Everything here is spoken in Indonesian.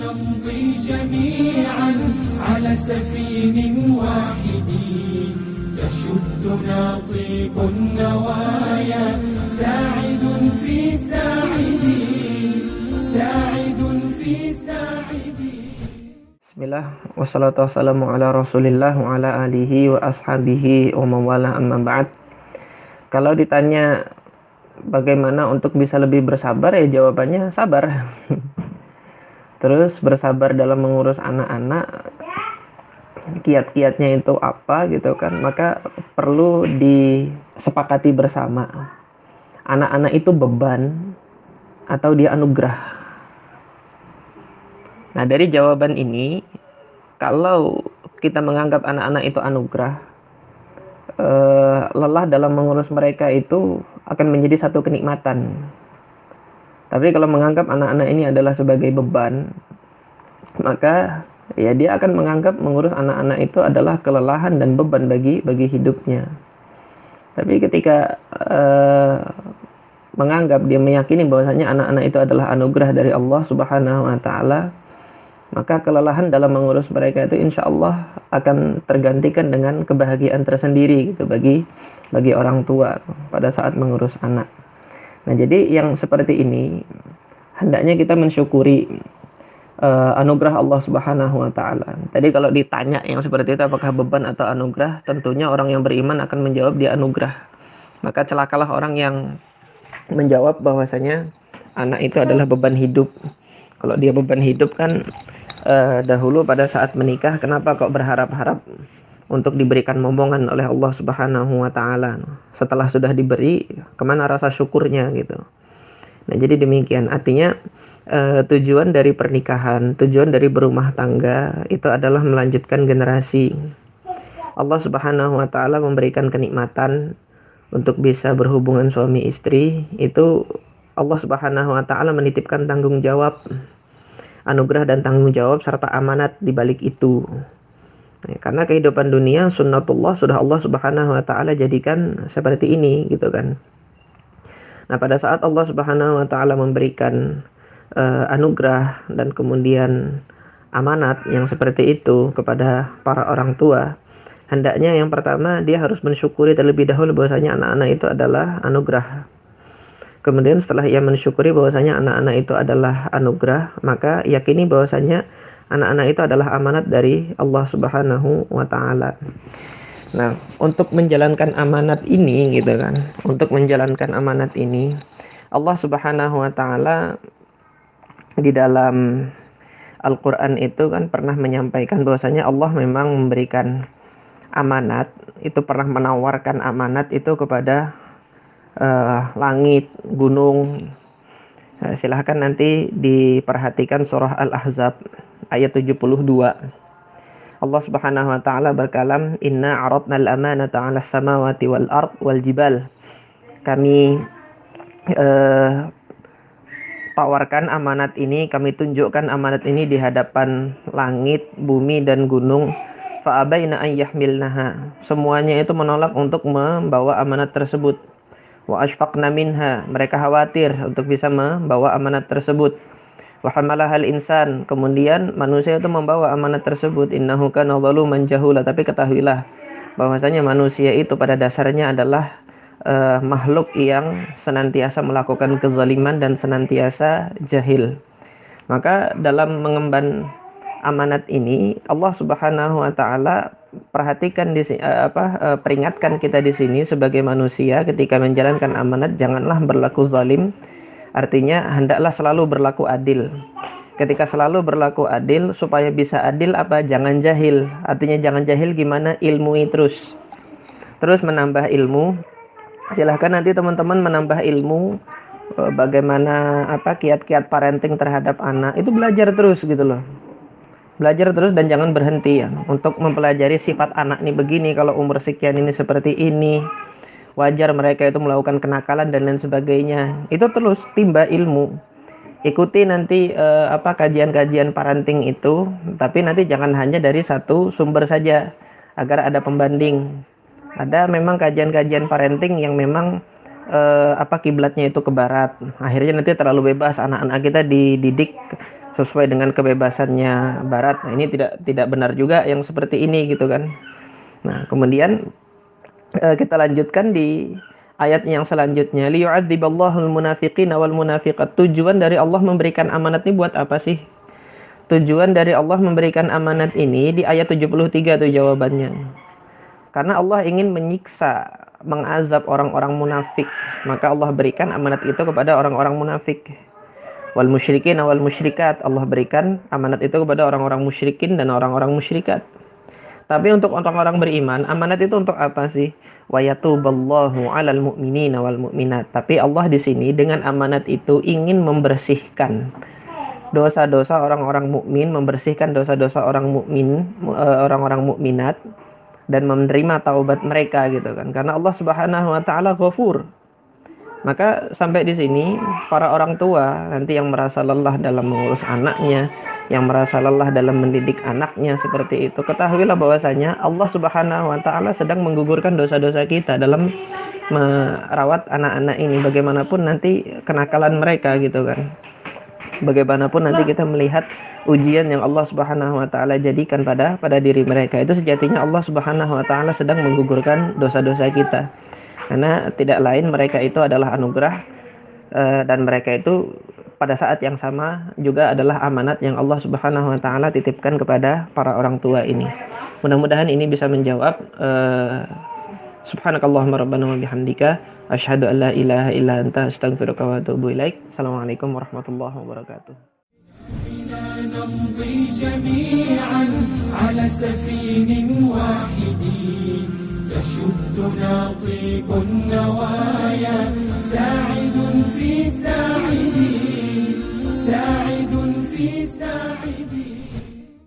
نمضي جميعا على سفين واحد يشدنا طيب النوايا ساعد في ساعد ساعد في ساعد Bismillah wassalatu wassalamu ala rasulillah wa ala alihi wa ashabihi wa mawala amma ba'd Kalau ditanya bagaimana untuk bisa lebih bersabar ya jawabannya sabar Terus bersabar dalam mengurus anak-anak. Kiat-kiatnya itu apa gitu kan. Maka perlu disepakati bersama. Anak-anak itu beban atau dia anugerah. Nah, dari jawaban ini, kalau kita menganggap anak-anak itu anugerah, eh, lelah dalam mengurus mereka itu akan menjadi satu kenikmatan. Tapi kalau menganggap anak-anak ini adalah sebagai beban, maka ya dia akan menganggap mengurus anak-anak itu adalah kelelahan dan beban bagi bagi hidupnya. Tapi ketika eh, menganggap dia meyakini bahwasanya anak-anak itu adalah anugerah dari Allah Subhanahu wa taala, maka kelelahan dalam mengurus mereka itu insya Allah akan tergantikan dengan kebahagiaan tersendiri gitu bagi bagi orang tua pada saat mengurus anak. Nah jadi yang seperti ini hendaknya kita mensyukuri uh, anugerah Allah Subhanahu Wa Taala. Tadi kalau ditanya yang seperti itu apakah beban atau anugerah, tentunya orang yang beriman akan menjawab dia anugerah. Maka celakalah orang yang menjawab bahwasanya anak itu adalah beban hidup. Kalau dia beban hidup kan uh, dahulu pada saat menikah kenapa kok berharap-harap untuk diberikan momongan oleh Allah Subhanahu wa taala. Setelah sudah diberi, ke mana rasa syukurnya gitu. Nah, jadi demikian artinya uh, tujuan dari pernikahan, tujuan dari berumah tangga itu adalah melanjutkan generasi. Allah Subhanahu wa taala memberikan kenikmatan untuk bisa berhubungan suami istri, itu Allah Subhanahu wa taala menitipkan tanggung jawab anugerah dan tanggung jawab serta amanat di balik itu. Karena kehidupan dunia sunnatullah sudah Allah Subhanahu wa taala jadikan seperti ini gitu kan. Nah, pada saat Allah Subhanahu wa taala memberikan uh, anugerah dan kemudian amanat yang seperti itu kepada para orang tua, hendaknya yang pertama dia harus mensyukuri terlebih dahulu bahwasanya anak-anak itu adalah anugerah Kemudian setelah ia mensyukuri bahwasanya anak-anak itu adalah anugerah, maka yakini bahwasanya anak-anak itu adalah amanat dari Allah Subhanahu wa taala. Nah, untuk menjalankan amanat ini gitu kan, untuk menjalankan amanat ini Allah Subhanahu wa taala di dalam Al-Qur'an itu kan pernah menyampaikan bahwasanya Allah memang memberikan amanat, itu pernah menawarkan amanat itu kepada uh, langit, gunung. Uh, silahkan nanti diperhatikan surah Al-Ahzab ayat 72. Allah Subhanahu wa taala berkalam, "Inna 'aradna al-amanata 'ala samawati wal ard wal jibal." Kami uh, tawarkan amanat ini, kami tunjukkan amanat ini di hadapan langit, bumi dan gunung. Fa'abaina an yahmilnaha. Semuanya itu menolak untuk membawa amanat tersebut wa ashfaqna minha. Mereka khawatir untuk bisa membawa amanat tersebut. Wa hamalahal insan. Kemudian manusia itu membawa amanat tersebut. Innahu kana zaluman jahula. Tapi ketahuilah bahwasanya manusia itu pada dasarnya adalah uh, makhluk yang senantiasa melakukan kezaliman dan senantiasa jahil. Maka dalam mengemban amanat ini Allah Subhanahu wa taala perhatikan di uh, apa uh, peringatkan kita di sini sebagai manusia ketika menjalankan amanat janganlah berlaku zalim. Artinya hendaklah selalu berlaku adil. Ketika selalu berlaku adil supaya bisa adil apa? Jangan jahil. Artinya jangan jahil gimana? Ilmui terus. Terus menambah ilmu. Silahkan nanti teman-teman menambah ilmu uh, bagaimana apa kiat-kiat parenting terhadap anak. Itu belajar terus gitu loh belajar terus dan jangan berhenti ya untuk mempelajari sifat anak ini begini kalau umur sekian ini seperti ini wajar mereka itu melakukan kenakalan dan lain sebagainya. Itu terus timba ilmu. Ikuti nanti eh, apa kajian-kajian parenting itu tapi nanti jangan hanya dari satu sumber saja agar ada pembanding. Ada memang kajian-kajian parenting yang memang eh, apa kiblatnya itu ke barat. Akhirnya nanti terlalu bebas anak-anak kita dididik sesuai dengan kebebasannya barat. Nah, ini tidak tidak benar juga yang seperti ini gitu kan. Nah, kemudian uh, kita lanjutkan di ayat yang selanjutnya liyu'adziballahul munafiqina wal munafiqat. Tujuan dari Allah memberikan amanat ini buat apa sih? Tujuan dari Allah memberikan amanat ini di ayat 73 itu jawabannya. Karena Allah ingin menyiksa, mengazab orang-orang munafik. Maka Allah berikan amanat itu kepada orang-orang munafik. Wal musyrikin wal musyrikat. Allah berikan amanat itu kepada orang-orang musyrikin dan orang-orang musyrikat. Tapi untuk orang-orang beriman, amanat itu untuk apa sih? Wa yatuballahu 'alal mu'minina wal mu'minat. Tapi Allah di sini dengan amanat itu ingin membersihkan dosa-dosa orang-orang mukmin, membersihkan dosa-dosa orang mukmin, eh, orang-orang mukminat dan menerima taubat mereka gitu kan. Karena Allah Subhanahu wa taala Ghafur. Maka sampai di sini para orang tua nanti yang merasa lelah dalam mengurus anaknya, yang merasa lelah dalam mendidik anaknya seperti itu, ketahuilah bahwasanya Allah Subhanahu wa taala sedang menggugurkan dosa-dosa kita dalam merawat anak-anak ini bagaimanapun nanti kenakalan mereka gitu kan bagaimanapun nanti kita melihat ujian yang Allah Subhanahu wa taala jadikan pada pada diri mereka itu sejatinya Allah Subhanahu wa taala sedang menggugurkan dosa-dosa kita Karena tidak lain mereka itu adalah anugerah uh, dan mereka itu pada saat yang sama juga adalah amanat yang Allah Subhanahu wa taala titipkan kepada para orang tua ini. Mudah-mudahan ini bisa menjawab uh, Subhanakallahumma rabbana wa bihamdika asyhadu an la ilaha illa anta astaghfiruka wa atubu ilaik. Assalamualaikum warahmatullahi wabarakatuh. نمضي جميعا على سفين واحد يشدنا طيب طريق النوال